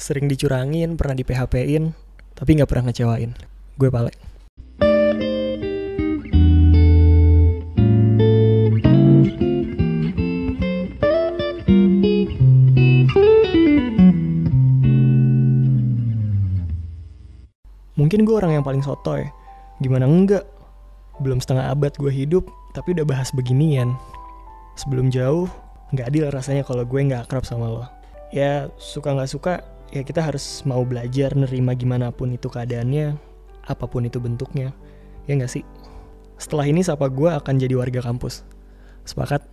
Sering dicurangin, pernah di PHP-in, tapi nggak pernah ngecewain. Gue Pale. Mungkin gue orang yang paling sotoy. Gimana enggak? Belum setengah abad gue hidup, tapi udah bahas beginian. Sebelum jauh, nggak adil rasanya kalau gue nggak akrab sama lo. Ya suka nggak suka, ya kita harus mau belajar nerima gimana pun itu keadaannya, apa pun itu bentuknya. Ya nggak sih? Setelah ini siapa gue akan jadi warga kampus. Sepakat?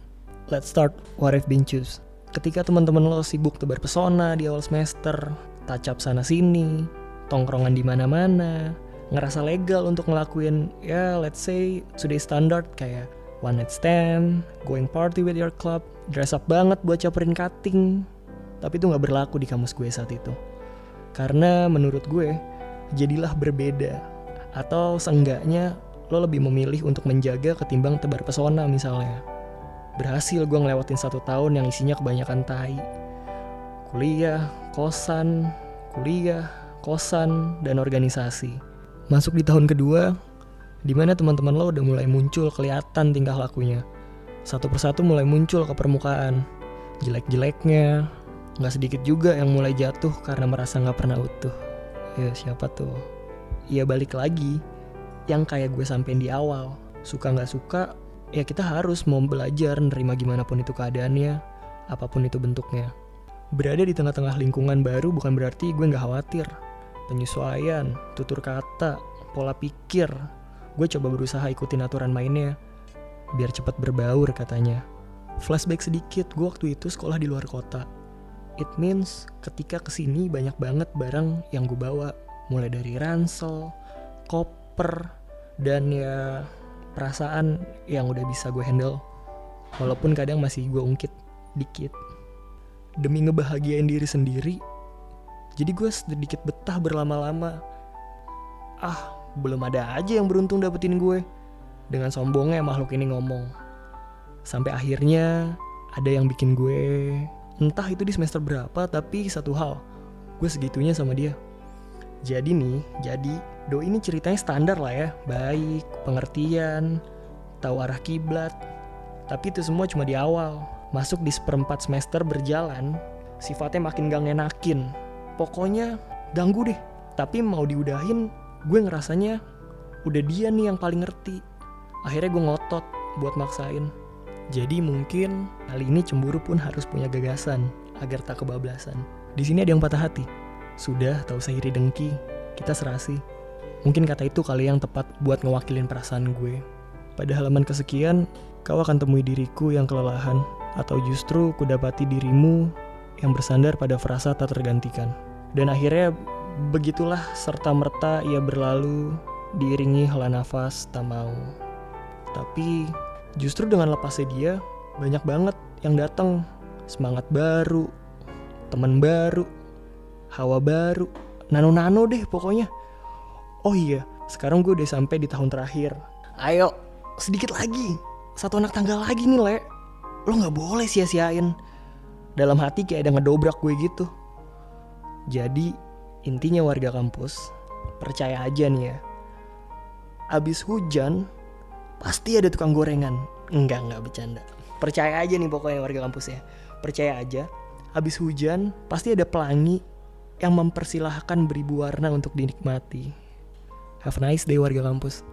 Let's start what I've been choose. Ketika teman-teman lo sibuk tebar pesona di awal semester, tacap sana sini, tongkrongan di mana-mana, ngerasa legal untuk ngelakuin ya let's say sudah standard kayak one night stand, going party with your club, dress up banget buat caperin cutting. Tapi itu nggak berlaku di kamus gue saat itu. Karena menurut gue, jadilah berbeda. Atau seenggaknya lo lebih memilih untuk menjaga ketimbang tebar pesona misalnya. Berhasil gue ngelewatin satu tahun yang isinya kebanyakan tai. Kuliah, kosan, kuliah, kosan, dan organisasi. Masuk di tahun kedua, di mana teman-teman lo udah mulai muncul kelihatan tingkah lakunya. Satu persatu mulai muncul ke permukaan. Jelek-jeleknya, nggak sedikit juga yang mulai jatuh karena merasa nggak pernah utuh. Ya siapa tuh? Ya balik lagi, yang kayak gue sampein di awal. Suka nggak suka, ya kita harus mau belajar nerima gimana pun itu keadaannya, apa pun itu bentuknya. Berada di tengah-tengah lingkungan baru bukan berarti gue nggak khawatir. Penyesuaian, tutur kata, pola pikir, gue coba berusaha ikutin aturan mainnya. Biar cepat berbaur katanya. Flashback sedikit, gue waktu itu sekolah di luar kota. It means ketika ke sini banyak banget barang yang gue bawa. Mulai dari ransel, koper, dan ya perasaan yang udah bisa gue handle. Walaupun kadang masih gue ungkit dikit. Demi ngebahagiain diri sendiri, jadi gue sedikit betah berlama-lama. Ah, belum ada aja yang beruntung dapetin gue. Dengan sombongnya makhluk ini ngomong. Sampai akhirnya ada yang bikin gue entah itu di semester berapa tapi satu hal. Gue segitunya sama dia. Jadi nih, jadi Do ini ceritanya standar lah ya. Baik, pengertian, tahu arah kiblat. Tapi itu semua cuma di awal. Masuk di seperempat semester berjalan, sifatnya makin gak ngenakin. Pokoknya ganggu deh. Tapi mau diudahin, gue ngerasanya udah dia nih yang paling ngerti. Akhirnya gue ngotot buat maksain. Jadi mungkin kali ini cemburu pun harus punya gagasan agar tak kebablasan. Di sini ada yang patah hati. Sudah tahu iri dengki, kita serasi. Mungkin kata itu kali yang tepat buat ngewakilin perasaan gue. Pada halaman kesekian, kau akan temui diriku yang kelelahan, atau justru kudapati dirimu yang bersandar pada frasa tak tergantikan. Dan akhirnya begitulah serta merta ia berlalu diiringi hela nafas tak mau. Tapi justru dengan lepasnya dia banyak banget yang datang semangat baru, teman baru, hawa baru, nano-nano deh pokoknya. Oh iya, sekarang gue udah sampai di tahun terakhir. Ayo, sedikit lagi, satu anak tangga lagi nih le. Lo nggak boleh sia-siain. Dalam hati kayak ada ngedobrak gue gitu. Jadi intinya warga kampus percaya aja nih ya. Abis hujan pasti ada tukang gorengan. Enggak enggak bercanda. Percaya aja nih pokoknya warga kampus ya. Percaya aja. Habis hujan pasti ada pelangi yang mempersilahkan beribu warna untuk dinikmati. Have a nice day warga kampus.